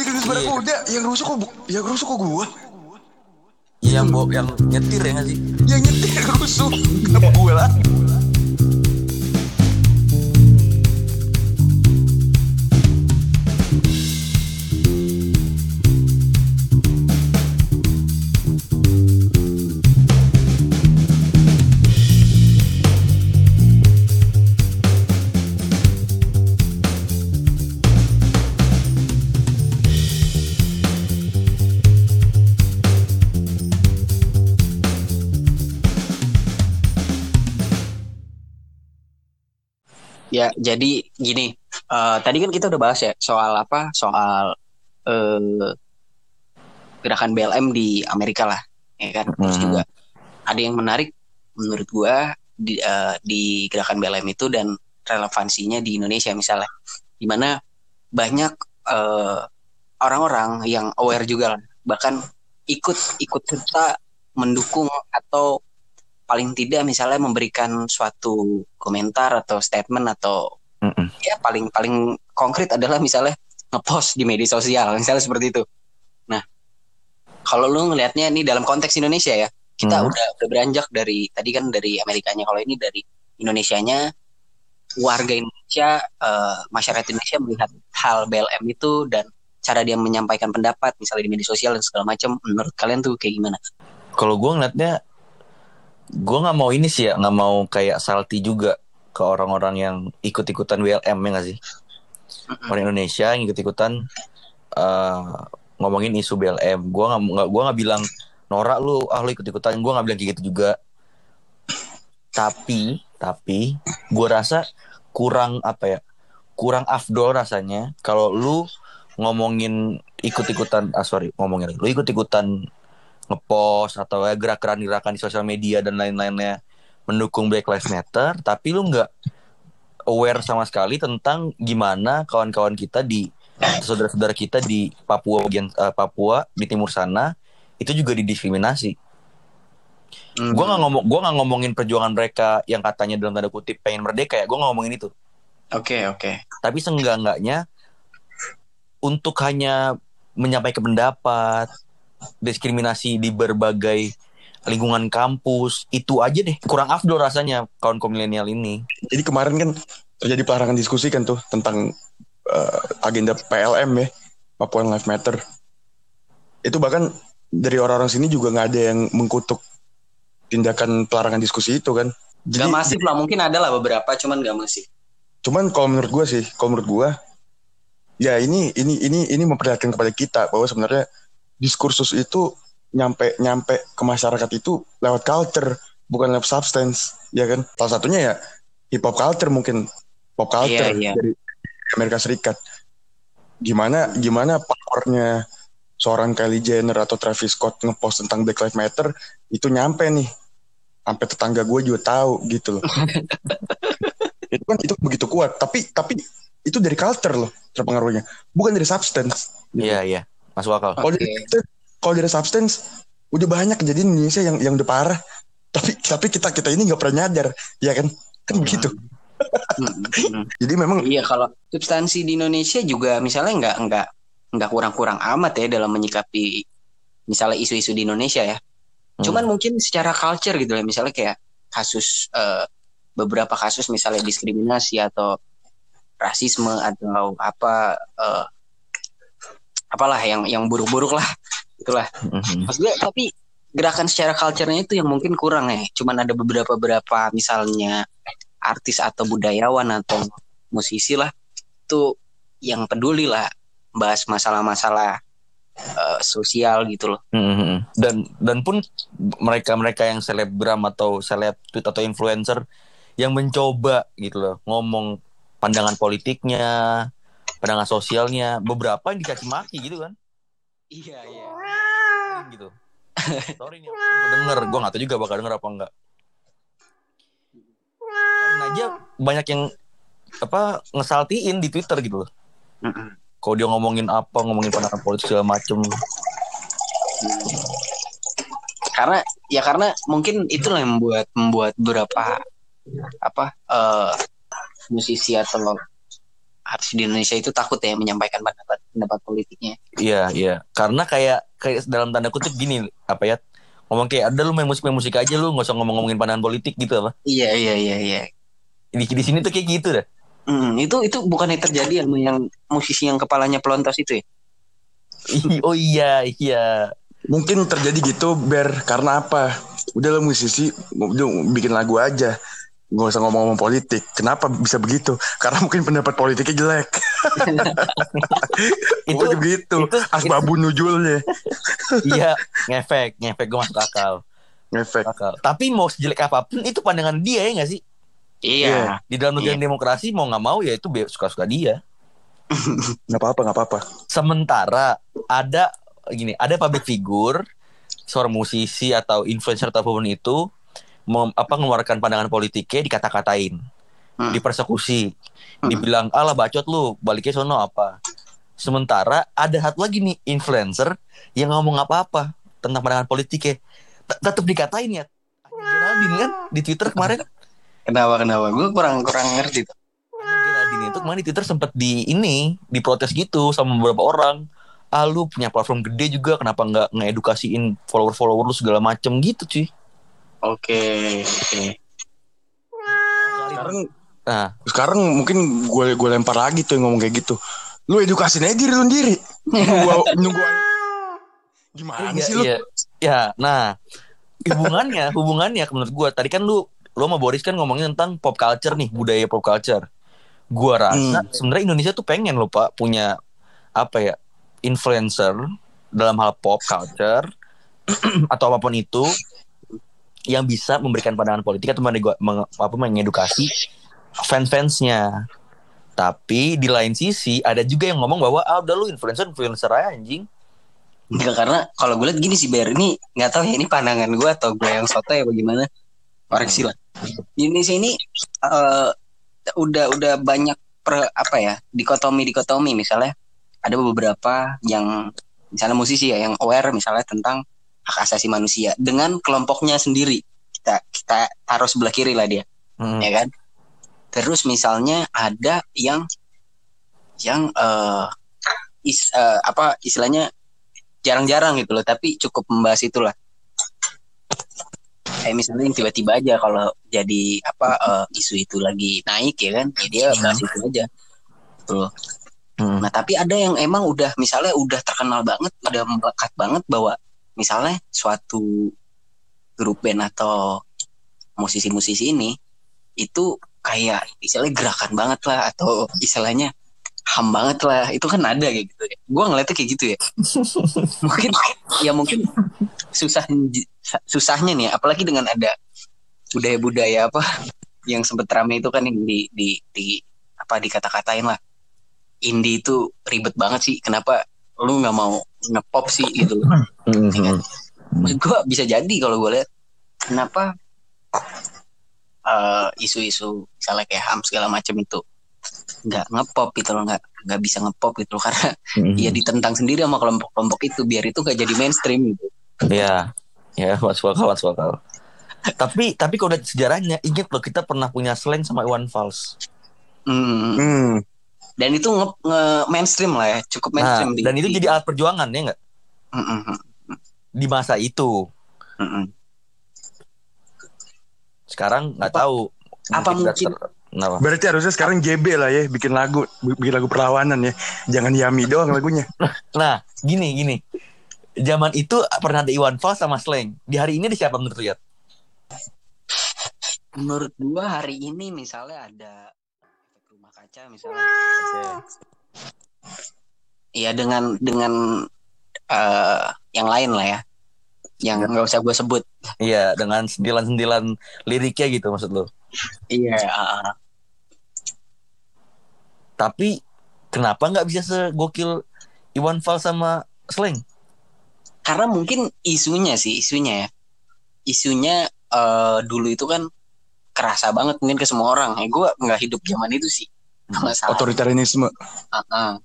di klinis barakuda yang rusuh kok yang rusuh kok gua? Iya, yang bo yang nyetir ya nggak sih? Yang nyetir rusuh. Kenapa gua. lah Ya, jadi gini, eh, tadi kan kita udah bahas ya soal apa? Soal eh, gerakan BLM di Amerika lah, ya kan? Terus Mhm. juga ada yang menarik menurut gua di, eh, di gerakan BLM itu dan relevansinya di Indonesia misalnya, di mana banyak eh, orang-orang yang aware juga lah, bahkan ikut ikut serta mendukung atau paling tidak misalnya memberikan suatu komentar atau statement atau Mm-mm. ya paling paling konkret adalah misalnya ngepost di media sosial misalnya seperti itu. Nah, kalau lu ngelihatnya ini dalam konteks Indonesia ya, kita Hmm. udah udah beranjak dari tadi kan dari Amerikanya, kalau ini dari Indonesianya warga Indonesia, eh, masyarakat Indonesia melihat hal BLM itu dan cara dia menyampaikan pendapat misalnya di media sosial dan segala macam, menurut kalian tuh kayak gimana? kalau gue ngeliatnya gue nggak mau ini sih ya nggak mau kayak salty juga ke orang-orang yang ikut-ikutan WLM ya nggak sih? Orang Indonesia yang ikut-ikutan eh, ngomongin isu BLM gue nggak gue nggak bilang norak lu ah lu ikut-ikutan. Gue nggak bilang kayak gitu juga. Tapi tapi gue rasa kurang apa ya kurang afdol rasanya kalau lu ngomongin ikut-ikutan ah sorry ngomongin lu ikut-ikutan ngepost atau ya gerakan-gerakan di sosial media dan lain-lainnya mendukung Black Lives Matter tapi lu nggak aware sama sekali tentang gimana kawan-kawan kita di saudara-saudara kita di Papua bagian eh, Papua di timur sana itu juga didiskriminasi. Hmm. Gua nggak ngomong gua nggak ngomongin perjuangan mereka yang katanya dalam tanda kutip pengen merdeka ya. Gua nggak ngomongin itu. Oke oke. Tapi seenggak-enggaknya untuk hanya menyampaikan pendapat, diskriminasi di berbagai lingkungan kampus, itu aja deh kurang afdol rasanya kawan kaum milenial ini. jadi kemarin kan terjadi pelarangan diskusi kan tuh tentang eh, agenda PLM ya Papua Life Matter itu bahkan dari orang-orang sini juga nggak ada yang mengkutuk tindakan pelarangan diskusi itu kan Gak masif lah, mungkin ada lah beberapa, cuman gak masif. cuman kalau menurut gue sih kalau menurut gue ya ini ini ini ini memperlihatkan kepada kita bahwa sebenarnya diskursus itu nyampe nyampe ke masyarakat itu lewat culture bukan lewat substance ya kan? Salah satunya ya hip hop culture mungkin pop culture Iya, iya. dari Amerika Serikat. Gimana gimana powernya seorang Kylie Jenner atau Travis Scott ngepost tentang Black Lives Matter itu nyampe nih. Sampai tetangga gue juga tahu gitu loh. Itu kan itu begitu kuat. Tapi tapi itu dari culture loh terpengaruhnya. Bukan dari substance. Gitu. Iya iya, masuk akal. kalau Oke. dari kalau dari substance udah banyak kejadian di Indonesia yang yang udah parah tapi tapi kita kita ini nggak pernah nyadar ya kan kan begitu Hmm, hmm. jadi memang Iya kalau substansi di Indonesia juga misalnya nggak nggak nggak kurang-kurang amat ya dalam menyikapi misalnya isu-isu di Indonesia ya. Hmm. Cuman mungkin secara culture gitu ya misalnya kayak kasus eh, beberapa kasus misalnya diskriminasi atau rasisme atau apa eh, apalah yang yang buruk-buruk lah itulah. Mhm. Maksud gue tapi gerakan secara culture-nya itu yang mungkin kurang ya. Cuman ada beberapa beberapa misalnya artis atau budayawan atau musisi lah itu yang peduli lah bahas masalah-masalah eh, sosial gitu loh. Mhm. Dan dan pun mereka-mereka yang selebgram atau seleb tweet atau influencer yang mencoba gitu loh ngomong pandangan politiknya, pandangan sosialnya, beberapa yang dicaci maki gitu kan. Iya iya. gitu. Sorry nih, gue denger, gue gak tahu juga bakal denger apa enggak. Karena aja banyak yang apa ngesaltiin di Twitter gitu loh. Kalau dia ngomongin apa, ngomongin pandangan politik segala macem. Karena ya karena mungkin itulah yang membuat membuat beberapa apa eh musisi atau artis di Indonesia itu takut ya menyampaikan pendapat. pendapat politiknya. Iya, iya. Karena kayak kayak dalam tanda kutip gini apa ya? Ngomong kayak ada lu main musik main musik aja lu nggak usah ngomong-ngomongin pandangan politik gitu apa. Iya iya iya iya. Di, di sini tuh kayak gitu dah. Hmm, itu itu bukan yang terjadi sama yang musisi yang kepalanya pelontos itu ya? oh iya, iya. Mungkin terjadi gitu Ber karena apa? Udah lo musisi bikin lagu aja. Gak usah ngomong-ngomong politik. Kenapa bisa begitu? Karena mungkin pendapat politiknya jelek. Itu begitu. itu- Asbabun nujulnya. iya, ngefek, ngefek gue masuk akal. Ngefek. akal. Tapi mau sejelek apa pun itu pandangan dia ya nggak sih? Iya. Di dalam negara Iya. demokrasi mau nggak mau ya itu suka-suka dia. Gak apa-apa, gak apa-apa. Sementara ada gini, ada public figure, seorang musisi atau influencer atau apa pun itu mem, apa mengeluarkan pandangan politiknya dikata-katain, Hmm. dipersekusi, Hmm. dibilang alah bacot lu, baliknya sono apa. Sementara ada satu lagi nih influencer yang ngomong apa-apa tentang pandangan politiknya, Tet- tetap dikatain ya. Geraldine kan di Twitter kemarin Kenapa kenapa? Gue kurang kurang ngerti tuh. Geraldine itu kemarin di Twitter sempat di ini diprotes gitu sama beberapa orang. Ah lu punya platform gede juga kenapa nggak ngedukasiin follower-follower lu segala macem gitu cuy. Oke oke. Sekarang Nah, sekarang mungkin gue gue lempar lagi tuh yang ngomong kayak gitu. Lu edukasiin aja diri lu sendiri. Nunggu, nunggu Gimana iya, sih lu? iya. Ya, nah hubungannya hubungannya menurut gua tadi kan lu lu sama Boris kan ngomongin tentang pop culture nih, budaya pop culture. Gua rasa sebenarnya Indonesia tuh pengen loh Pak punya apa ya? influencer dalam hal pop culture atau apa pun itu yang bisa memberikan pandangan politik atau menge- menge- apa mengedukasi fans-fansnya. Tapi di lain sisi ada juga yang ngomong bahwa ah udah lu influencer influencer aja anjing. Enggak karena kalau gue lihat gini sih Ber ini nggak tahu ya ini pandangan gue atau gue yang soto ya bagaimana koreksi lah. Di Indonesia ini eh, udah udah banyak per, apa ya dikotomi dikotomi misalnya ada beberapa yang misalnya musisi ya yang aware misalnya tentang hak asasi manusia. Dengan kelompoknya sendiri. Kita kita taruh sebelah kiri lah dia. Hmm. ya kan? Terus misalnya ada yang yang eh is, eh, apa istilahnya jarang-jarang gitu loh. Tapi cukup membahas itulah. Kayak misalnya yang tiba-tiba aja kalau jadi apa eh, isu itu lagi naik ya kan? Ya dia bahas itu aja. Gitu loh. Hmm. nah tapi ada yang emang udah misalnya udah terkenal banget udah melekat banget bahwa misalnya suatu grup band atau musisi-musisi ini itu kayak istilahnya gerakan banget lah atau istilahnya ham banget lah. Itu kan ada kayak gitu ya. Gue ngeliatnya kayak gitu ya. Mungkin ya mungkin susah susahnya nih apalagi dengan ada budaya-budaya apa yang sempet rame itu kan yang di di, di apa dikata-katain lah. Indie itu ribet banget sih. Kenapa lu nggak mau ngepop sih gitu Hmm. Ya kan? Maksud gue bisa jadi kalau gue lihat kenapa eh, isu-isu misalnya kayak ham segala macam itu nggak ngepop gitu loh nggak nggak bisa ngepop gitu loh karena Hmm. ya ditentang sendiri sama kelompok-kelompok itu biar itu nggak jadi mainstream gitu. Ya, ya masuk akal, masuk akal. tapi tapi kalau udah sejarahnya, ingat loh kita pernah punya slang sama Iwan Fals. Hmm. Hmm. Dan itu nge, nge- mainstream lah ya, cukup Nah, mainstream. di- dan itu di- jadi alat perjuangan ya nggak? Hmm, hmm, Di masa itu. hmm, hmm. Sekarang nggak Apa- tahu. apa mungkin- ter- Kenapa? Berarti harusnya sekarang JB lah ya bikin lagu bikin lagu perlawanan ya. Jangan Yami doang lagunya. Nah, gini gini. Zaman itu pernah ada Iwan Fals sama slang. Di hari ini ada siapa menurut lu, Yat? Menurut gua hari ini misalnya ada kaca misalnya. Iya dengan dengan eh, yang lain lah ya. Yang nggak usah gue sebut. Iya, dengan sentilan-sentilan liriknya gitu maksud lu. Iya. ah, Tapi kenapa nggak bisa segokil Iwan Fals sama slang? karena mungkin isunya sih isunya ya isunya eh, dulu itu kan kerasa banget mungkin ke semua orang ya gue nggak hidup zaman itu sih Otoritarianisme. Ah-ah.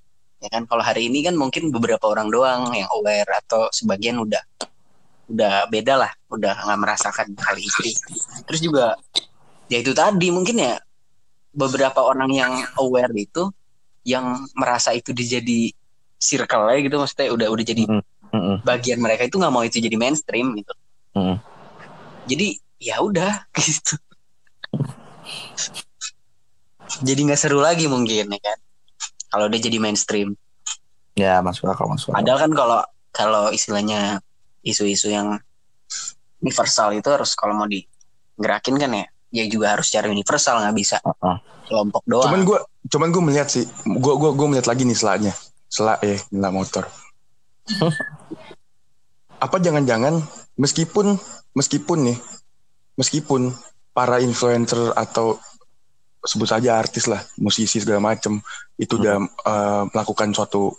ya kan kalau hari ini kan mungkin beberapa orang doang yang aware atau sebagian udah udah beda lah udah nggak merasakan hal itu terus juga ya itu tadi mungkin ya beberapa orang yang aware itu yang merasa itu dijadi circle-nya gitu maksudnya udah udah jadi Mm. Mm-mm. bagian mereka itu nggak mau itu jadi mainstream gitu. Mm. Jadi ya udah gitu. Jadi nggak seru lagi mungkin ya kan. Kalau dia jadi mainstream. Ya masuk akal masuk akal. Padahal kan kalau kalau istilahnya isu-isu yang universal itu harus kalau mau digerakin kan ya, ya juga harus secara universal nggak bisa Heeh. kelompok doang. Cuman gue cuman gue melihat sih, gue gua gua melihat lagi nih selanya, sela eh nggak motor. Apa jangan-jangan meskipun meskipun nih, meskipun para influencer atau sebut saja artis lah, musisi segala macem itu udah eh, melakukan suatu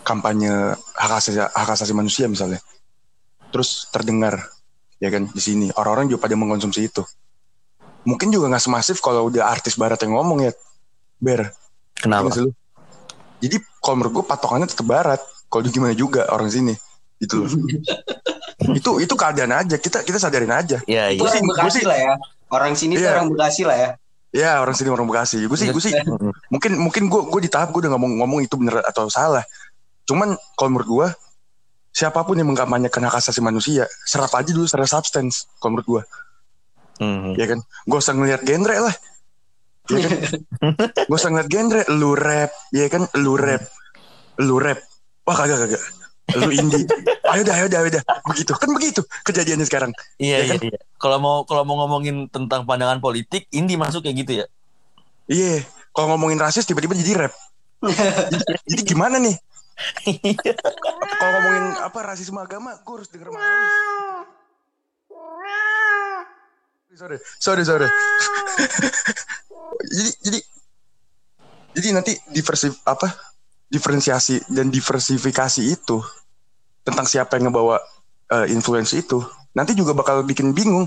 kampanye hak asasi hak asasi manusia misalnya, terus terdengar ya kan di sini orang-orang juga pada mengkonsumsi itu. Mungkin juga nggak semasif kalau udah artis barat yang ngomong ya, ber. Kenapa? Iya sih lu? Jadi kalau menurut gue patokannya tetap barat. Kalau di gimana juga orang sini gitu loh. itu itu keadaan aja kita kita sadarin aja. Iya itu iya. sih- orang Bekasi sih- lah ya. Orang sini tuh Iya. orang Bekasi lah ya. Ya orang sini orang Bekasi. Gue sih gue sih Mm-mm. mungkin mungkin gue gue di tahap gue udah ngomong ngomong itu bener atau salah. Cuman kalau menurut gue siapa pun yang mengkampanyekan hak asasi manusia serap aja dulu secara substance kalau menurut gue Mhm. ya kan? Gak usah ngeliat genre lah. Ya kan? Gak usah ngeliat genre lu rap. Ya kan? Lu rap. Lu rap. Wah kagak kagak lu indie. Ayo dah ayo dah ayo dah. Begitu. Kan begitu kejadiannya sekarang. Iya Ya iya iya. Kalau mau kalau mau ngomongin tentang pandangan politik, Indi masuk kayak gitu ya. iya. Kalau ngomongin rasis tiba-tiba jadi rap. Jadi, jadi gimana nih? Kalau ngomongin apa rasisme agama gue harus denger Marawis sorry sorry sorry. Jadi jadi jadi nanti diversi apa diferensiasi dan diversifikasi itu tentang siapa yang ngebawa eh, influence itu nanti juga bakal bikin bingung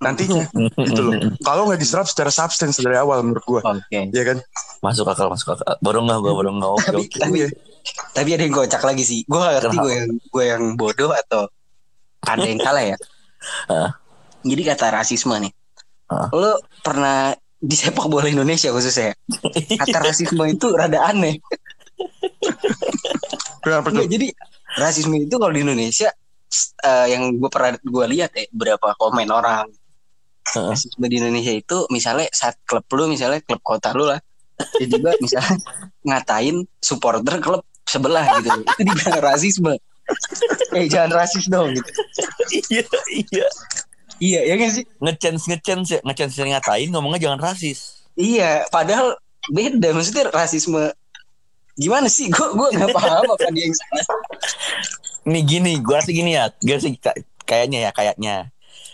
nantinya gitu loh kalau nggak diserap secara substance dari awal menurut gua Oke. ya kan masuk akal masuk akal. Baru nggak gua baru nggak. Oke Tapi, oke. tapi, Iya. tapi ada yang kocak lagi sih. Gue gak ngerti gue yang gue yang bodoh atau ada yang salah ya. Jadi kata rasisme nih. Hah? Lo pernah di sepak bola Indonesia khususnya. Kata rasisme itu rada aneh. Kenapa tuh? Jadi rasisme itu kalau di Indonesia eh, yang gue pernah gue lihat ya berapa komen orang. Heeh. rasisme di Indonesia itu misalnya saat klub lu misalnya klub kota lu lah tiba-tiba misalnya ngatain supporter klub sebelah gitu. Itu dibilang rasisme. Eh jangan rasis dong gitu. Iya iya. iya ya kan sih? Ngechance ngechance ya ngechance ngatain ngomongnya jangan rasis. iya padahal beda. Maksudnya rasisme gimana sih gue gue nggak paham apa dia yang salah Nih gini, gua rasa gini ya, sih ka- kayaknya ya kayaknya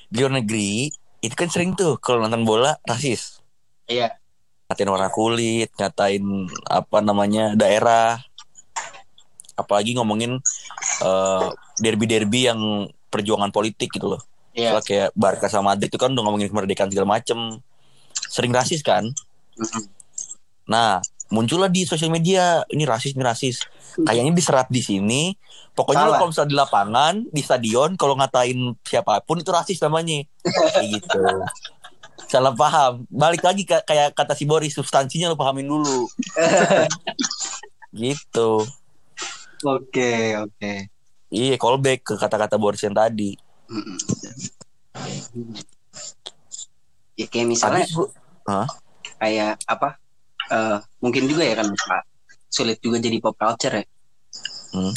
di luar negeri itu kan sering tuh kalau nonton bola rasis. iya ngatain warna kulit, ngatain apa namanya daerah, apalagi ngomongin eh, derby-derby yang perjuangan politik gitu loh. iya Soalnya kayak Barca sama Madrid itu kan udah ngomongin kemerdekaan segala macem, sering rasis kan. Mhm. Nah muncullah di sosial media ini rasis ini rasis. Kayaknya diserap di sini. Pokoknya lo kalau misalnya di lapangan, di stadion, kalau ngatain siapa pun itu rasis namanya. Kayak gitu. Salah paham. Balik lagi ke, kayak kata si Boris, substansinya lo pahamin dulu. gitu. oke oke Iya, callback ke kata-kata Boris yang tadi. Mm-mm. ya kayak misalnya Habis kayak apa eh mungkin juga ya kan Pak sulit juga jadi pop culture ya. Hmm.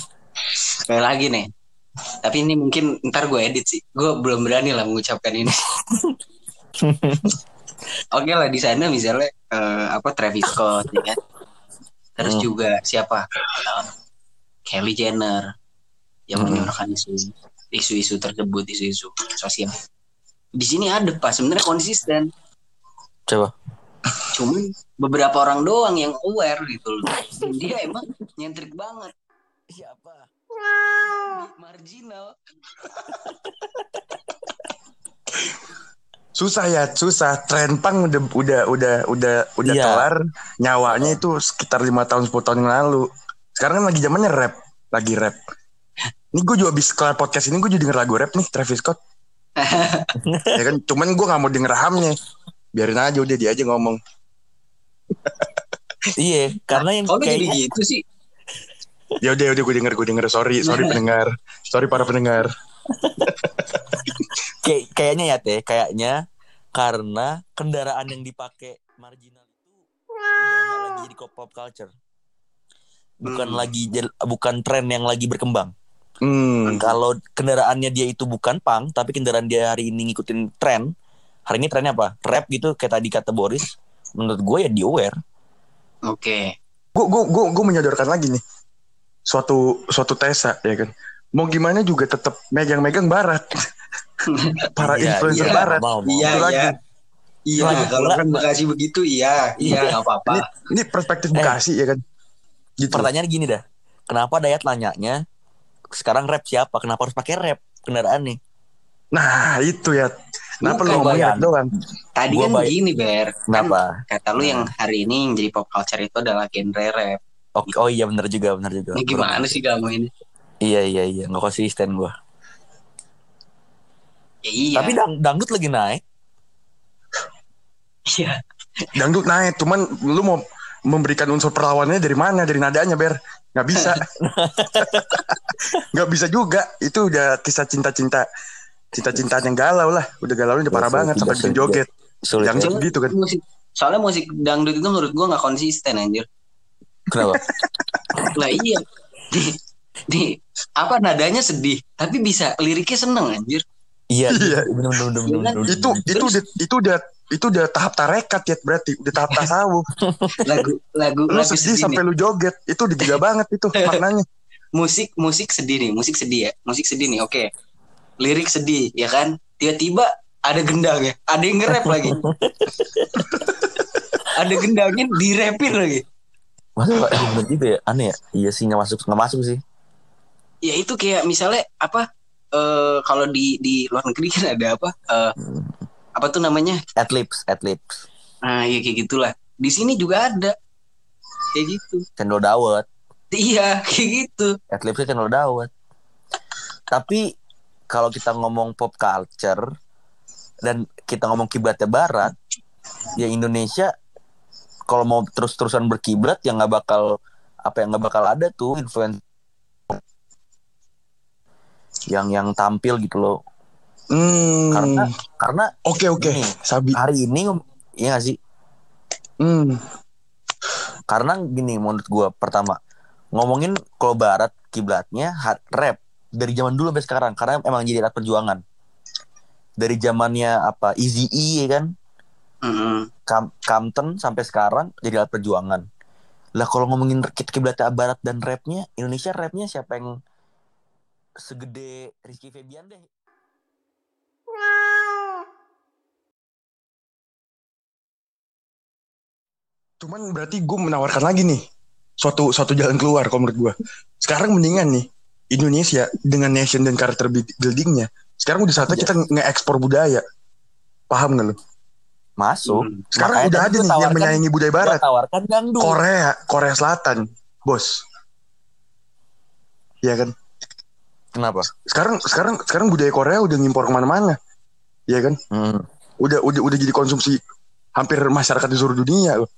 sekali lagi nih tapi ini mungkin ntar gue edit sih. Gue belum berani lah mengucapkan ini. Oke lah di sana misalnya eh, apa Travis Scott ya kan? Terus Hmm. juga siapa? Eh, Kylie Jenner yang Hmm. menyuarakan isu isu-isu tersebut isu-isu sosial. Di sini ada pak. Sebenarnya konsisten. Coba. Cuman beberapa orang doang yang aware gitu loh. Dan dia emang nyentrik banget. Siapa? marginal. Susah ya susah. Tren pang udah udah udah udah udah Iya. kelar. Nyawanya itu sekitar lima tahun 10 tahun yang lalu. Sekarang kan lagi zamannya rap. Lagi rap. Ini gue juga habis kelar podcast ini gue juga denger lagu rap nih Travis Scott. Ya kan cuman gue nggak mau denger hamnya biarin aja udah dia aja ngomong Iya, karena yang kok jadi gitu sih Ya udah, udah gue denger, gue denger. Sorry, sorry pendengar. Sorry para pendengar. Kayak kayaknya ya teh, kayaknya karena kendaraan yang dipakai marginal itu udah lagi jadi pop culture. Bukan Hmm. lagi bukan tren yang lagi berkembang. Hmm. Kalau kendaraannya dia itu bukan pang, tapi kendaraan dia hari ini ngikutin tren. Hari ini trennya apa? Rap gitu kayak tadi kata Boris. Menurut gue ya di aware. Oke. Gue gue gue gue menyodorkan lagi nih. Suatu suatu tesa ya kan. Mau gimana juga tetap megang-megang barat. para Iya, influencer iya, barat. mau, mau. Iya, Itu lagi. iya. Iya, Lagi kalau kan Bekasi begitu iya, iya nggak apa-apa. Ini ini perspektif Eh. Bekasi ya kan. Gitu. Pertanyaan gini dah. Kenapa Dayat nanyanya sekarang rap siapa? Kenapa harus pakai rap kendaraan nih? Nah, itu ya. Kenapa lu ngomongnya Bayan. doang? Tadi Gua kan baik. gini, Ber. Kan Kenapa? kata lu yang hari ini yang jadi pop culture itu adalah genre rap. Oh, oh iya bener juga, bener juga. Ini gimana sih kamu ini? Iya iya iya, nggak konsisten gua. Ya, iya. Tapi dang dangdut lagi naik. iya. Dangdut naik, cuman lu mau memberikan unsur perlawanannya dari mana? Dari nadanya, Ber. Nggak bisa. Nggak bisa juga. Itu udah kisah cinta-cinta. Cinta-cintaan yang galau lah. Udah galau udah parah Ya, banget sampai bikin joget. Sulit. Yang ya. Soalnya- gitu kan. Musik, soalnya musik dangdut itu menurut gua nggak konsisten anjir. Kenapa? Lah iya. Di, di apa nadanya sedih, tapi bisa liriknya seneng anjir. Iya, Iya. bener bener bener bener. bener, Itu bener. itu udah itu udah itu udah tahap tarekat ya berarti udah tahap tasawuf. Lagu lagu lu lagu sedih sedih sampai lu joget. Itu udah gila banget itu maknanya. Musik musik sedih nih, musik sedih ya. Musik sedih nih, oke. Lirik sedih, ya kan? Tiba-tiba ada gendang ya, ada yang nge-rap lagi. ada gendangnya direpin lagi. Masa bener juga ya? Aneh ya? Iya sih nggak masuk nggak masuk sih. Ya itu kayak misalnya apa? eh kalau di di luar negeri kan ada apa? eh apa tuh namanya? Adlibs, adlibs. Nah, ya kayak gitulah. Di sini juga ada. Kayak gitu. Cendol dawet. Iya, kayak gitu. Adlibsnya cendol dawet. Tapi kalau kita ngomong pop culture dan kita ngomong kiblatnya barat, ya Indonesia kalau mau terus-terusan berkiblat ya nggak bakal apa yang nggak bakal ada tuh influence yang yang tampil gitu loh Hmm. karena karena Oke oke. Gini. Sabi. hari ini ya nggak sih Hmm. karena gini menurut gua pertama ngomongin kalau barat kiblatnya ha- rap dari zaman dulu sampai sekarang karena emang jadi alat perjuangan dari zamannya apa Easy E ya kan Mm-mm. Kam Compton sampai sekarang jadi alat perjuangan lah kalau ngomongin kit kiblatnya barat dan rapnya Indonesia rapnya siapa yang segede Rizky Febian deh Cuman berarti gue menawarkan lagi nih suatu suatu jalan keluar kalau menurut gue. Sekarang mendingan nih Indonesia dengan nation dan karakter buildingnya. Sekarang udah saatnya Iya. kita nge-ekspor budaya. Paham gak lu? masuk Hmm. Sekarang Makanya udah tadi ada nih yang menyayangi budaya barat. tawarkan dangdut Korea, Korea Selatan, bos. Iya kan? kenapa Sekarang sekarang sekarang budaya Korea udah ngimpor ke mana-mana. Iya kan? Hmm. Udah udah udah jadi konsumsi hampir masyarakat di seluruh dunia loh.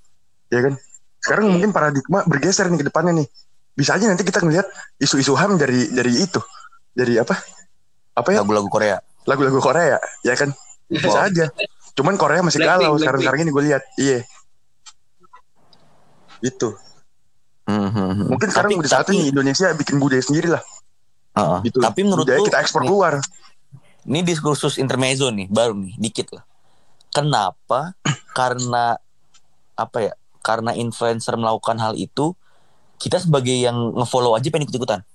Iya kan? Sekarang mungkin paradigma bergeser nih ke depannya nih. Bisa aja nanti kita ngelihat isu-isu HAM dari dari itu. Dari apa? Apa ya? lagu-lagu Korea Lagu-lagu Korea, ya kan? Bisa Wow. aja. Cuman Korea masih Blackpink, galau Blackpink. sekarang-sekarang ini gue lihat. Iya. Itu. Hmm, hmm, hmm. Mungkin sekarang Tapi- udah saatnya tapi- nih Indonesia bikin budaya sendiri lah. Heeh. Gitu. Tapi menurut budaya lu, kita ekspor nih, keluar. ini diskursus intermezzo nih, baru nih, dikit lah. Kenapa? Karena apa ya? Karena influencer melakukan hal itu, kita sebagai yang ngefollow aja pengen ikut-ikutan.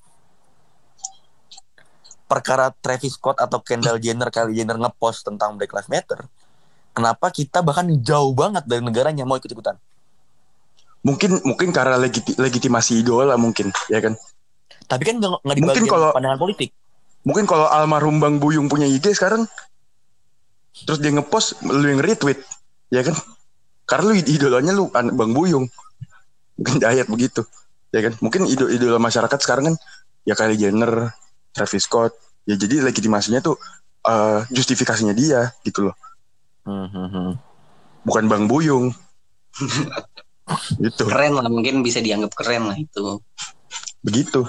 Perkara Travis Scott atau Kendall Jenner, Kylie Jenner ngepost tentang Black Lives Matter, kenapa kita bahkan jauh banget dari negaranya mau ikut-ikutan? Mungkin mungkin karena legiti- legitimasi idola mungkin, ya kan? Tapi kan nggak Mungkin kalau- pandangan politik. Mungkin kalau almarhum Bang Buyung punya IG sekarang terus dia ngepost lu yang retweet, ya kan? Karena lu idolanya lu an- Bang Buyung. Mungkin diet begitu. Ya kan? Mungkin idol idola masyarakat sekarang kan ya Kylie Jenner, Travis Scott. Ya jadi legitimasinya tuh eh, justifikasinya dia gitu loh. Hmm, hmm, hmm. Bukan Bang Buyung. gitu. Keren lah, mungkin bisa dianggap keren lah itu. begitu.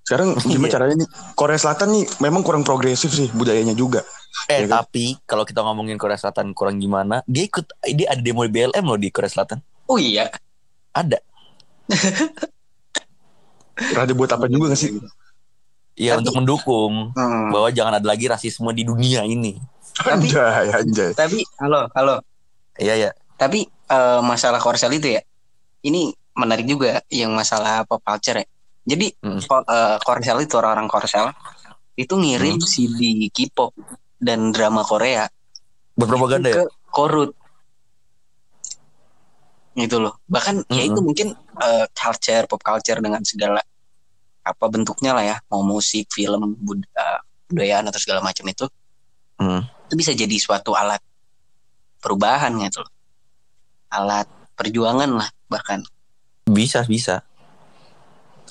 Sekarang gimana Iya. caranya nih? Korea Selatan nih memang kurang progresif sih budayanya juga. Eh Iya kan? tapi kalau kita ngomongin Korea Selatan kurang gimana, dia ikut dia ada demo BLM loh di Korea Selatan. Oh iya. Ada. Rada buat apa juga gak sih? Ya Tapi- untuk mendukung Hmm. bahwa jangan ada lagi rasisme di dunia ini. Tapi- Anjay, anjay. Tapi halo, halo. Iya ya. Tapi eh, masalah Korsel itu ya, ini menarik juga yang masalah pop culture ya. Jadi Hmm. ko- eh, Korsel itu orang-orang Korsel itu ngirim Hmm. CD K-pop dan drama Korea Berpropaganda ya. ke Korut. Gitu loh. Bahkan ya Mm-mm. itu mungkin eh, culture, pop culture dengan segala apa bentuknya lah ya, mau musik, film, bud- eh, budayaan atau segala macam itu, Hmm. itu bisa jadi suatu alat perubahan gitu loh. Alat perjuangan lah bahkan. Bisa, bisa.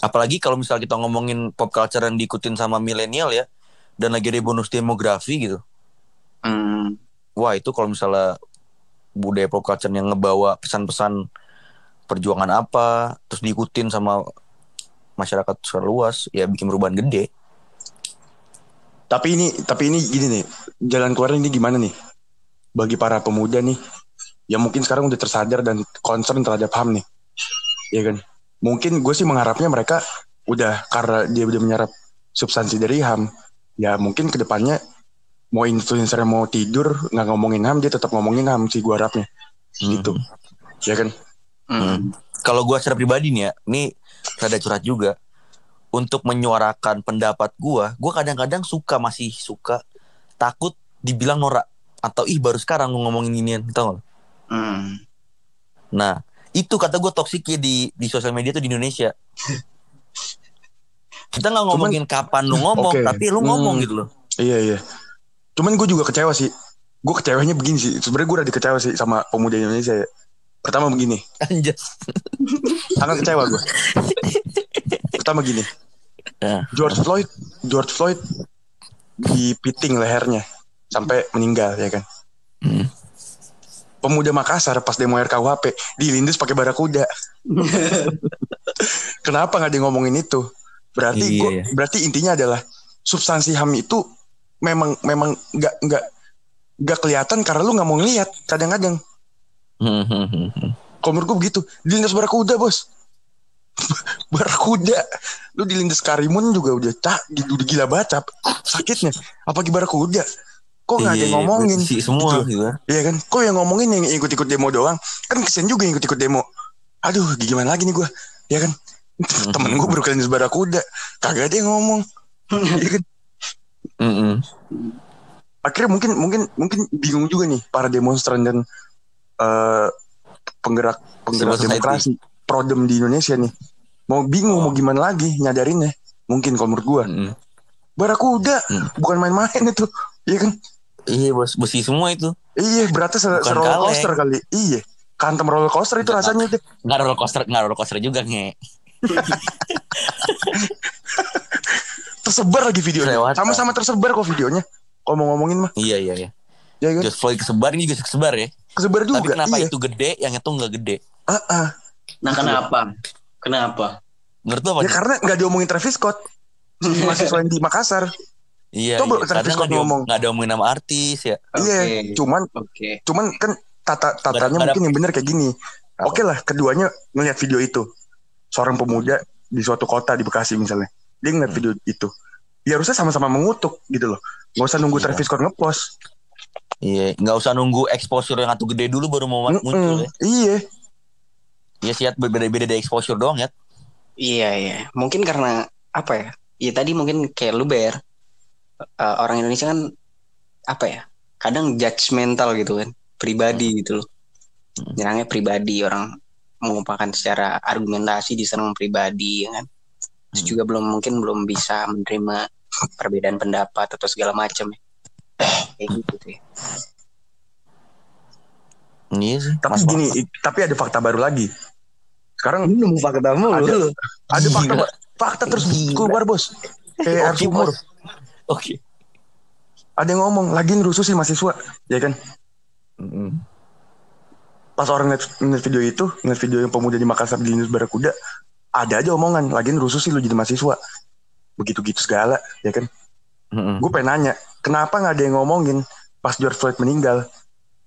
Apalagi kalau misal kita ngomongin pop culture yang diikutin sama milenial ya, dan lagi ada bonus demografi gitu. Hmm, Wah itu kalau misalnya budaya pop culture yang ngebawa pesan-pesan perjuangan apa, terus diikutin sama masyarakat secara luas, ya bikin perubahan gede. Tapi ini tapi ini gini nih, jalan keluarnya ini gimana nih? Bagi para pemuda nih yang mungkin sekarang udah tersadar dan concern terhadap HAM nih. Ya kan? Mungkin gue sih mengharapnya mereka udah karena dia udah menyerap substansi dari HAM, ya mungkin ke depannya mau influencer mau tidur nggak ngomongin HAM dia tetap ngomongin HAM sih gue harapnya. Gitu. Mhm. Ya kan? hmm, Kalau gue secara pribadi nih ya, ini rada curhat juga. Untuk menyuarakan pendapat gue, gue kadang-kadang suka masih suka takut dibilang norak atau ih baru sekarang lu ngomongin ginian, tau gak? hmm. Nah, itu kata gue toksiknya di di sosial media tuh di Indonesia. Kita nggak ngomongin kapan lu ngomong, Oke. tapi lu ngomong Hmm. gitu loh. Iya iya. Cuman gue juga kecewa sih. Gue kecewanya begini sih. Sebenarnya gue udah kecewa sih sama pemuda Indonesia ya. Pertama begini, Anjas. sangat kecewa gue. Pertama gini, Ya. George Floyd, George Floyd dipiting lehernya sampai meninggal ya kan. Hmm. Pemuda Makassar pas demo RKUHP dilindas pakai barakuda. Kenapa nggak dia ngomongin itu? Berarti Iya, gua, iya. berarti intinya adalah substansi HAM itu memang memang nggak nggak nggak kelihatan karena lu nggak mau ngelihat kadang-kadang. Kalau menurut gue begitu, dilindas barakuda bos. barakuda, lu dilindas karimun juga udah cak, udah gila bacap sakitnya. Apalagi barakuda, kok nggak ada yang Iya, ngomongin? sih semua Gitu. gitu. Iya kan? Kok yang ngomongin yang ikut-ikut demo doang? Kan kesian juga yang ikut-ikut demo. Aduh, gimana lagi nih gue? Ya kan? Temen gue baru kali barakuda. Kagak ada yang ngomong. Iya kan? Mm-mm. Akhirnya mungkin mungkin mungkin bingung juga nih para demonstran dan eh, penggerak penggerak Civil society. demokrasi prodem di Indonesia nih. Mau bingung Oh. mau gimana lagi nyadarinnya. Mungkin kalau menurut gue. Mm-mm. Barakuda Hmm. bukan main-main itu. Iya kan? Iya bos, besi semua itu. Iya, beratnya se, Bukan roller coaster kali. Iya. Kantem roller coaster itu Enggak, rasanya itu. Nggak roller coaster, nggak roller coaster juga nge. tersebar lagi videonya. Kelewatan. Sama-sama tersebar kok videonya. Kalau mau ngomongin mah, Iya iya iya. ya kan? George Floyd kesebar ini juga kesebar ya. Kesebar juga. Tapi kenapa iya. itu gede, yang itu nggak gede? Ah, ah. Nah kenapa? Kenapa? Menurut lu apa? Ya nih? karena nggak diomongin Travis Scott. Mahasiswa yang di Makassar. Iya, Coba iya. Travis Scott ngomong. nggak ada omongin nama artis ya. Iya, Oke. cuman Oke. cuman kan tata tatanya Nggak ada- mungkin yang benar kayak gini. Oke lah, keduanya ngeliat video itu. Seorang pemuda di suatu kota di Bekasi misalnya. Dia ngeliat Hmm. video itu. Ya harusnya sama-sama mengutuk gitu loh. Gak usah nunggu Iya. Travis Scott ngepost. Iya, nggak usah nunggu exposure yang satu gede dulu baru mau Mm-mm. muncul ya. Iya. Iya sih, beda-beda dari exposure doang ya. Iya iya. Mungkin karena apa ya? Ya tadi mungkin kayak lu ber eh, orang Indonesia kan apa ya? Kadang judgmental gitu kan, pribadi gitu loh. Hmm. Nyerangnya pribadi orang mengumpulkan secara argumentasi diserang pribadi ya kan. Terus Hmm. juga belum mungkin belum bisa menerima perbedaan pendapat atau segala macam ya. Kayak gitu tuh ya. Iya sih. Tapi masuk gini, tapi ada fakta baru lagi. Sekarang nemu fakta mulu Ada. lu. ada fakta Gila. fakta terus Gila. keluar bos. Kayak Oke, sumur. Bos. Oke. Ada yang ngomong lagi rusuh sih mahasiswa, ya kan? Mm-mm. Pas orang ngeliat, ngeliat video itu, ngeliat video yang pemuda di Makassar di Linus Barakuda, ada aja omongan lagian rusuh sih lu jadi mahasiswa. Begitu gitu segala ya kan? Mm-mm. gue pengen nanya kenapa nggak ada yang ngomongin pas George Floyd meninggal?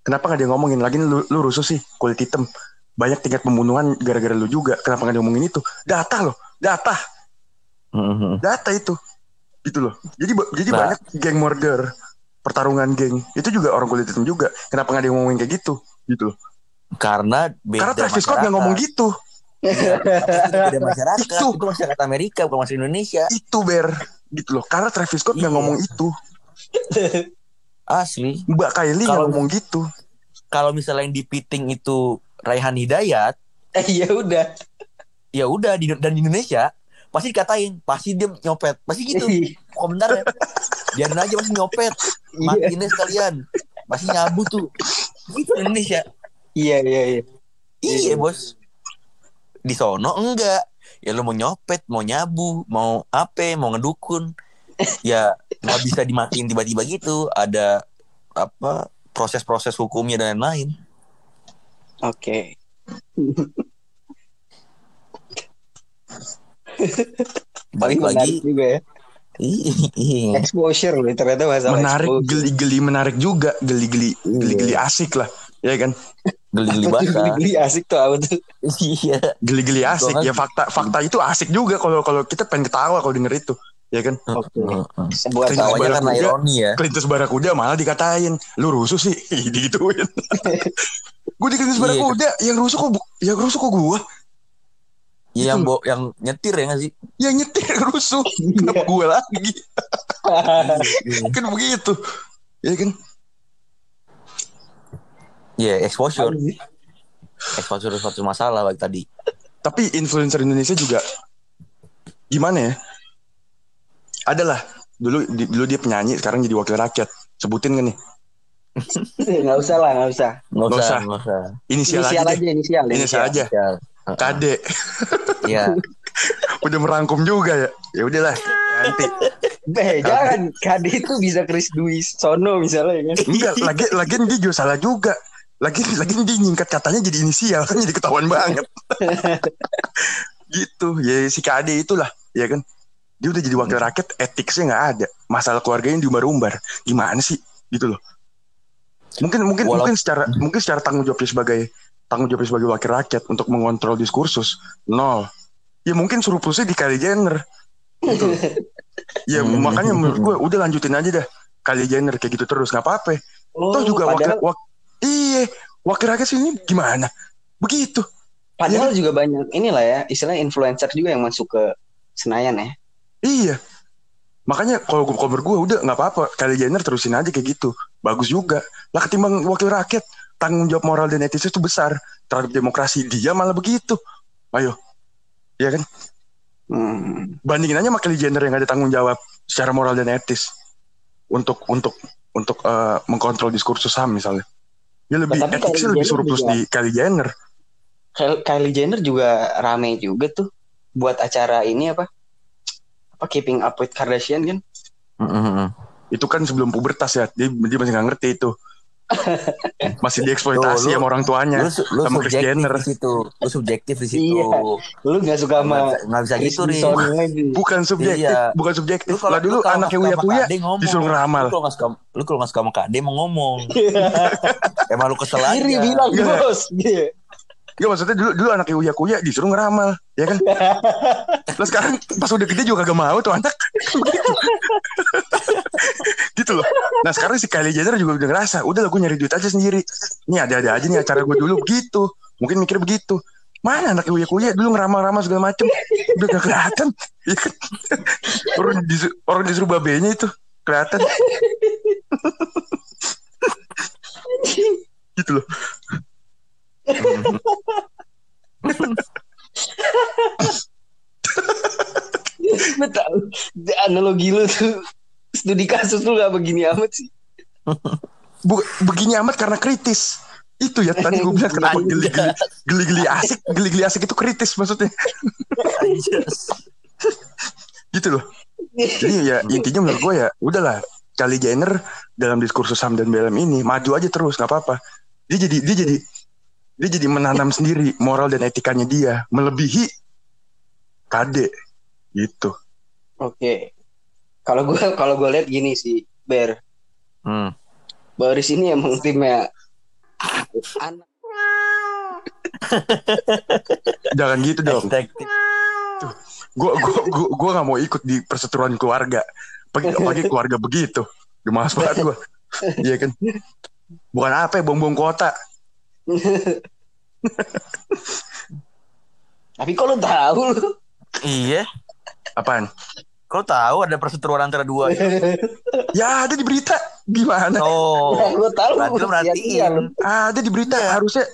Kenapa nggak ada yang ngomongin? Lagi lu, lu rusuh sih kulit hitam. Banyak tingkat pembunuhan gara-gara lu juga. Kenapa nggak ada yang ngomongin itu? Data loh data. Mm-mm. data itu. Gitu loh. Jadi jadi Nah. banyak geng murder pertarungan geng. Itu juga orang kulit hitam juga. Kenapa nggak ada yang ngomongin kayak gitu? Gitu loh. Karena beda karena Travis Scott nggak ngomong gitu Iya, beda masyarakat. Itu. Itu. masyarakat Amerika bukan masyarakat Indonesia. itu ber gitu loh karena Travis Scott nggak Iya. ngomong itu Asli. Mbak Kylie nggak ngomong gitu Kalau misalnya yang dipiting itu Raihan Hidayat, Eh, ya udah. ya udah di dan di Indonesia pasti dikatain, pasti dia nyopet, pasti gitu komentarnya. Biarin aja pasti nyopet, Iya, matiin sekalian. Pasti nyabu tuh. Gitu di Indonesia. iya, iya, iya. Iya bos. Di sono enggak. Ya lu mau nyopet, mau nyabu, mau apa, mau ngedukun. Ya nggak bisa dimatiin tiba-tiba gitu. Ada apa proses-proses hukumnya dan lain-lain. Oke. Balik Menarik lagi. juga ya. Iya. Exposure loh ternyata masalah menarik geli-geli menarik juga geli-geli Iya. geli-geli asik lah ya kan Geli-geli basah. Geli asik tuh apa tuh? Iya. geli-geli asik Soalnya- ya fakta fakta itu asik juga kalau kalau kita pengen ketawa kalau denger itu ya kan Oke. Heeh. Sebuah Tawanya karena ironi ya. Clintus Barakuda malah dikatain lu rusuh sih digituin gue di Clintus Iya. Barakuda yang rusuh kok yang rusuh kok gue Iya yang bo yang nyetir ya nggak sih? yang nyetir rusuh kenapa gue lagi kan begitu ya kan Iya exposure, exposure suatu masalah bagi tadi. tapi influencer Indonesia juga gimana ya adalah dulu di- dulu dia penyanyi sekarang jadi wakil rakyat sebutin kan nih Nggak usah lah, nggak usah. Nggak usah, usah. nggak usah. inisial, Inisial aja aja, deh inisial. inisial aja Inisial. Kade Iya. udah merangkum juga ya ya udahlah nanti Eh, jangan. KD itu bisa Chris Dwi Sono misalnya ya kan. enggak lagi lagi dia juga salah juga lagi lagi dia nyingkat katanya jadi inisial kan jadi ketahuan banget. Gitu ya si KD itulah ya kan. Dia udah jadi wakil rakyat etiknya nggak ada. Masalah keluarganya diumbar-umbar. Gimana sih? Gitu loh. Mungkin mungkin Walau- mungkin secara mungkin secara tanggung jawabnya sebagai tanggung jawabnya sebagai wakil rakyat untuk mengontrol diskursus nol. Ya mungkin surplusnya di Kylie Jenner. Gitu ya makanya menurut gue udah lanjutin aja dah Kylie Jenner kayak gitu terus. Nggak apa-apa. Oh, Toh juga wakil, padahal, wak, iya wakil rakyat sini gimana? Begitu. Padahal juga banyak inilah ya, istilahnya influencer juga yang masuk ke Senayan ya. iya. Makanya kalau menurut gue udah nggak apa-apa. Kylie Jenner terusin aja kayak gitu. Bagus juga. Lah ketimbang wakil rakyat tanggung jawab moral dan etis itu besar. Terhadap demokrasi dia malah begitu. Ayo. Iya kan? Hmm. bandingin aja sama Kylie Jenner yang ada tanggung jawab secara moral dan etis. Untuk untuk untuk eh, mengkontrol diskursus ham misalnya ya lebih Nah, tapi etiknya lebih surplus juga- di Kylie Jenner Kylie Jenner juga rame juga tuh buat acara ini apa? Apa Keeping Up with Kardashian kan? Mm-mm. itu kan sebelum pubertas ya dia, dia masih nggak ngerti itu masih dieksploitasi Tuh, lu- sama orang tuanya Lu, lu sama subjektif Jenner. di situ. Lu subjektif di situ. Iya. Lu gak suka sama Nggak bisa- nggak Chris gitu nih. Bukan subjektif Iya. bukan subjektif Lu kalau lah dulu anaknya nggak Uya Kuya disuruh ngeramal Lu kalau nggak suka, lu kalau nggak suka sama KD mau ngomong. Emang lu kesel aja. Iri bilang Iya. bos. Iya. Gak maksudnya dulu dulu anaknya Uya Kuya disuruh ngeramal ya kan? Terus sekarang pas udah gede juga gak mau tuh anak. Gitu loh. Nah sekarang si Kylie Jenner juga udah ngerasa udah lah gue nyari duit aja sendiri. Ini ada-ada aja nih acara gue dulu. Begitu. Mungkin mikir begitu. Mana anaknya Uya Kuya dulu ngeramal-ramal segala macem? Udah gak kelihatan. Ya kan? orang disuruh, orang disuruh babenya itu kelihatan. Gitu loh Tahu analogi lu tuh studi kasus lu gak begini amat sih. Bu- begini amat karena kritis. Itu ya tadi gue bilang kenapa geli-geli geli-geli asik geli-geli asik itu kritis maksudnya. Gitu loh. Jadi ya intinya menurut gue ya udahlah. Kylie Jenner dalam diskursus ham dan BLM ini maju aja terus nggak apa-apa. Dia jadi dia jadi dia jadi menanam sendiri moral dan etikanya dia melebihi KD gitu. Oke. Kalau gue kalau gue lihat gini sih, Ber. Hmm. Baris ini emang timnya anak Jangan gitu dong. Gue gua gua gua nggak mau ikut di perseteruan keluarga. Pagi pagi keluarga begitu. Malas banget gue. Iya kan. Bukan apa ya bom-bom kota. Tapi kok lu tahu lu? Iya. Apaan? Kau tahu ada perseteruan antara dua? Ya ada di berita. Gimana? Oh. gue tahu. Berarti lu merhatiin. Ada di berita harusnya.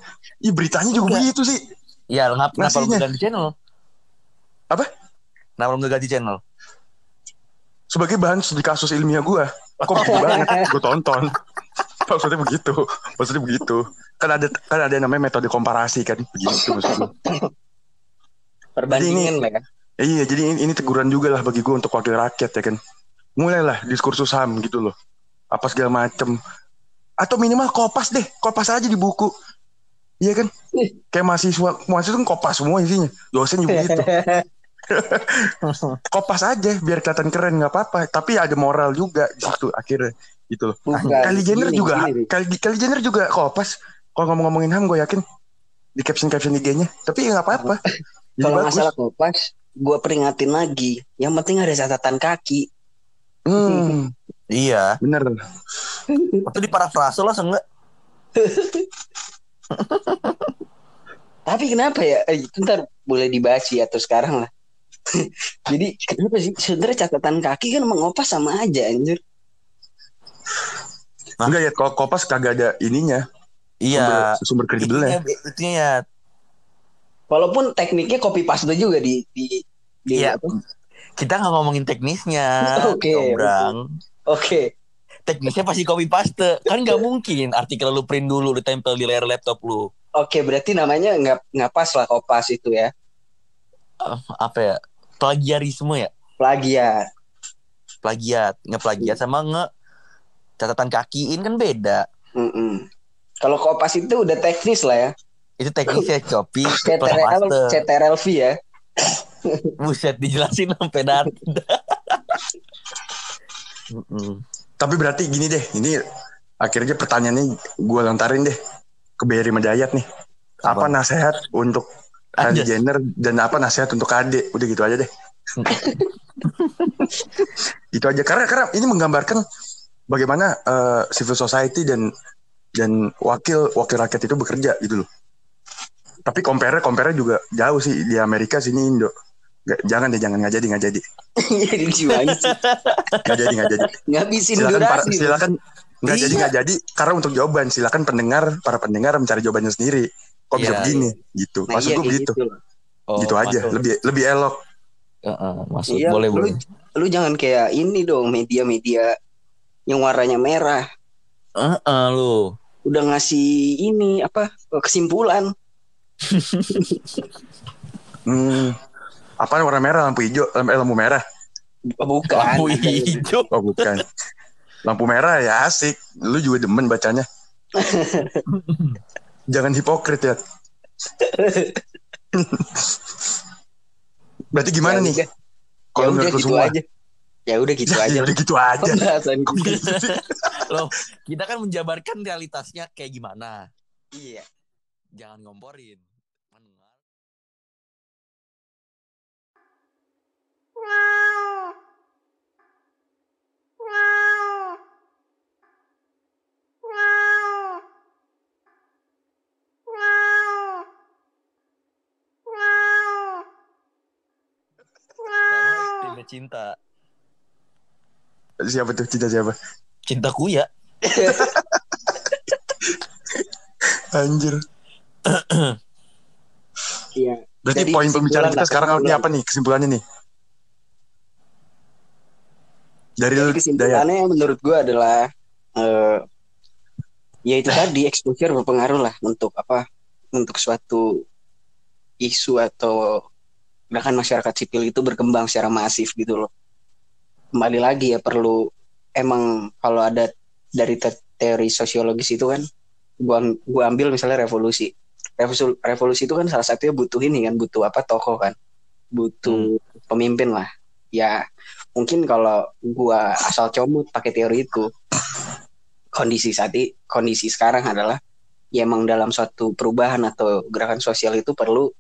Ih beritanya juga Enggak. begitu sih. Ya, ngap kenapa lu ganti channel? Apa? Kenapa lu ganti channel? Sebagai bahan studi kasus ilmiah gue. Kok gitu banget? Gue tonton. Maksudnya begitu. Maksudnya begitu. Kan ada kan ada yang namanya metode komparasi kan. Begitu maksudnya. Perbandingan lah ya. Iya, jadi ini, ini teguran juga lah bagi gue untuk wakil rakyat ya kan. Mulailah diskursus HAM gitu loh. Apa segala macem. Atau minimal kopas deh, kopas aja di buku. Iya kan? Kayak mahasiswa, mahasiswa kan kopas semua isinya. Dosen juga gitu. Kopas aja biar kelihatan keren nggak apa-apa. Tapi ada moral juga di situ akhirnya gitu loh. Bukan. Kali Jenner Gini, juga, gini, kali Kali Jenner juga kopas. Kalau ngomong-ngomongin HAM gue yakin di caption caption IG-nya. Tapi ya nggak apa-apa. Kalau masalah kopas, gue peringatin lagi. Yang penting ada catatan kaki. Hmm, Iya. bener. Waktu di parafrase lah enggak? Tapi kenapa ya? Eh, itu ntar boleh dibahas ya atau sekarang lah. Jadi kenapa sih? Sebenarnya catatan kaki kan emang ngopas sama aja anjir. Hah? Enggak ya, kalau kopas kagak ada ininya. Iya. Sumber, sumber kredibelnya. Itunya ya. Walaupun tekniknya copy paste juga di di, di Iya. apa? Kita nggak ngomongin teknisnya. Oke, Cobrang. Oke. Teknisnya pasti copy paste. Kan nggak mungkin artikel lu print dulu ditempel di layar laptop lu. Oke, berarti namanya nggak nggak pas lah kopas itu ya. Eh, apa ya? Plagiarisme ya? Plagiat. Plagiat. Ngeplagiat sama nge catatan kakiin kan beda. Mm-mm. Kalau kopas itu udah teknis lah ya. Itu teknisnya copy plus CTRL. CTRL-V ya. Buset dijelasin sampai data. Mm-mm. Tapi berarti gini deh, ini akhirnya pertanyaannya gue lontarin deh ke Berry Medayat nih. Apa, Apa? nasihat untuk Kylie. Jenner dan apa nasihat untuk Ade? Udah gitu aja deh. itu aja karena karena ini menggambarkan bagaimana eh, civil society dan dan wakil wakil rakyat itu bekerja gitu loh. Tapi compare compare juga jauh sih di Amerika sini Indo. Nggak- jangan deh jangan nggak jadi nggak jadi Jadi gimana sih? nggak jadi nggak jadi. Ngabisin silakan para, silakan nggak jadi Iya. nggak jadi karena untuk jawaban silakan pendengar para pendengar mencari jawabannya sendiri kok bisa Iya, begini gitu Nah, maksud iya, gue begitu gitu loh. Oh, gitu aja masuk. lebih lebih elok Heeh, masuk. Iya, boleh, lu, boleh. lu jangan kayak ini dong media-media yang warnanya merah. Heeh, lu. udah ngasih ini apa kesimpulan. Hmm, apa warna merah? Lampu hijau lampu, eh, lampu merah? Bukan. Lampu hijau. oh bukan. Lampu merah ya asik. Lu juga demen bacanya. Jangan hipokrit ya. Berarti gimana Ya nih? ya kalau udah menurut gitu semua? aja ya udah gitu Ya, aja udah gitu aja pembahasan kita. Loh, kita kan menjabarkan realitasnya kayak gimana. iya Jangan ngomporin. Mendengar. Sama timnya cinta. Siapa tuh? Cinta siapa? Cintaku ya. anjir. Iya. Berarti Jadi poin pembicaraan kita sekarang ini apa nih? Kesimpulannya nih? Dari Jadi kesimpulannya menurut gue adalah eh ya itu tadi exposure berpengaruh lah untuk apa untuk suatu isu atau gerakan masyarakat sipil itu berkembang secara masif gitu loh kembali lagi ya perlu emang kalau ada dari te- teori sosiologis itu kan gua gua ambil misalnya revolusi. Revolusi revolusi itu kan salah satunya butuh ini kan butuh apa tokoh kan. Butuh pemimpin lah. Ya mungkin kalau gua asal comot pakai teori itu kondisi saat i- kondisi sekarang adalah ya emang dalam suatu perubahan atau gerakan sosial itu perlu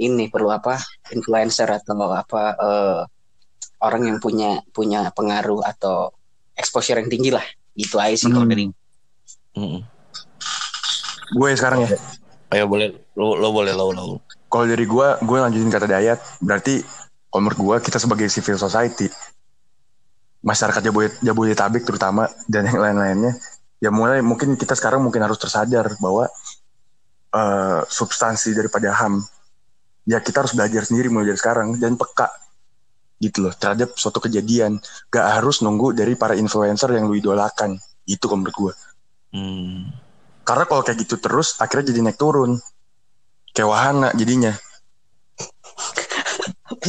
ini perlu apa influencer atau apa eh, orang yang punya punya pengaruh atau exposure yang tinggi lah gitu aja sih kalau Hmm. dari Mm-mm. Gue sekarang ya. Ayo boleh lo, lo boleh lo lo. Kalau dari gue, gue lanjutin kata Dayat. Berarti kalau menurut gue kita sebagai civil society, masyarakat Jabodet, Jabodetabek terutama dan yang lain-lainnya, ya mulai mungkin kita sekarang mungkin harus tersadar bahwa eh, substansi daripada HAM, ya kita harus belajar sendiri mulai dari sekarang dan peka gitu loh terhadap suatu kejadian. Gak harus nunggu dari para influencer yang lu idolakan. Itu kalau menurut gue. Hmm. Karena kalau kayak gitu terus akhirnya jadi naik turun. Kayak wahana jadinya.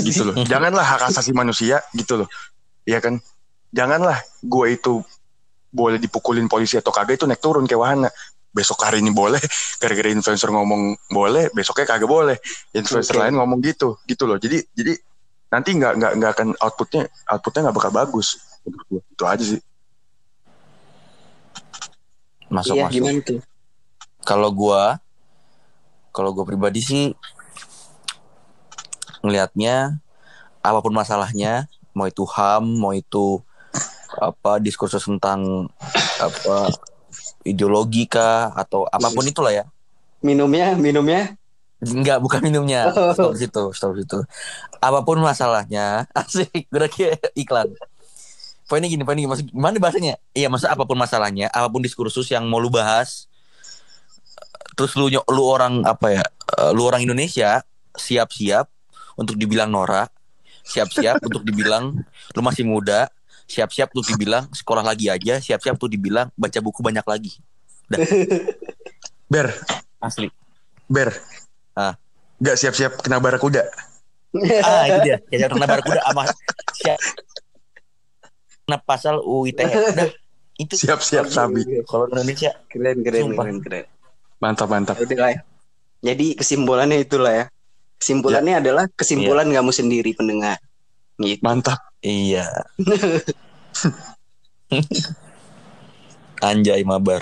gitu loh. Janganlah hak asasi manusia gitu loh. Iya kan? Janganlah gue itu boleh dipukulin polisi atau kagak itu naik turun kayak wahana. Besok hari ini boleh, gara-gara influencer ngomong boleh, besoknya kagak boleh. Influencer Oke. lain ngomong gitu, gitu loh. Jadi jadi nanti nggak nggak nggak akan outputnya outputnya nggak bakal bagus. Itu aja sih. Masuk iya masuk. gimana tuh Kalau gua kalau gua pribadi sih ngelihatnya apa pun masalahnya, mau itu HAM, mau itu apa diskursus tentang apa ideologi kah atau apa pun itulah ya. minumnya minumnya Enggak, bukan minumnya. Stop situ, stop situ. Apa pun masalahnya, asik, gue kayak iklan. Poinnya gini, poinnya gini, maksud gimana bahasanya? Iya, maksud apa pun masalahnya, apa pun diskursus yang mau lu bahas, terus lu lu orang apa ya? eh, Lu orang Indonesia siap-siap untuk dibilang norak, siap-siap untuk dibilang lu masih muda, siap-siap untuk dibilang sekolah lagi aja, siap-siap untuk dibilang baca buku banyak lagi. Ber, Asli. ber. Ah. Gak siap-siap kena barakuda. ah itu dia kayak kena barakuda sama siap kena pasal UU ITE udah itu Siap-siap sabi. kalau Indonesia keren keren Sumpah. keren keren Mantap, mantap. Udah lah ya. jadi kesimpulannya itulah ya kesimpulannya adalah kesimpulan kamu sendiri pendengar gitu Mantap. iya anjay mabar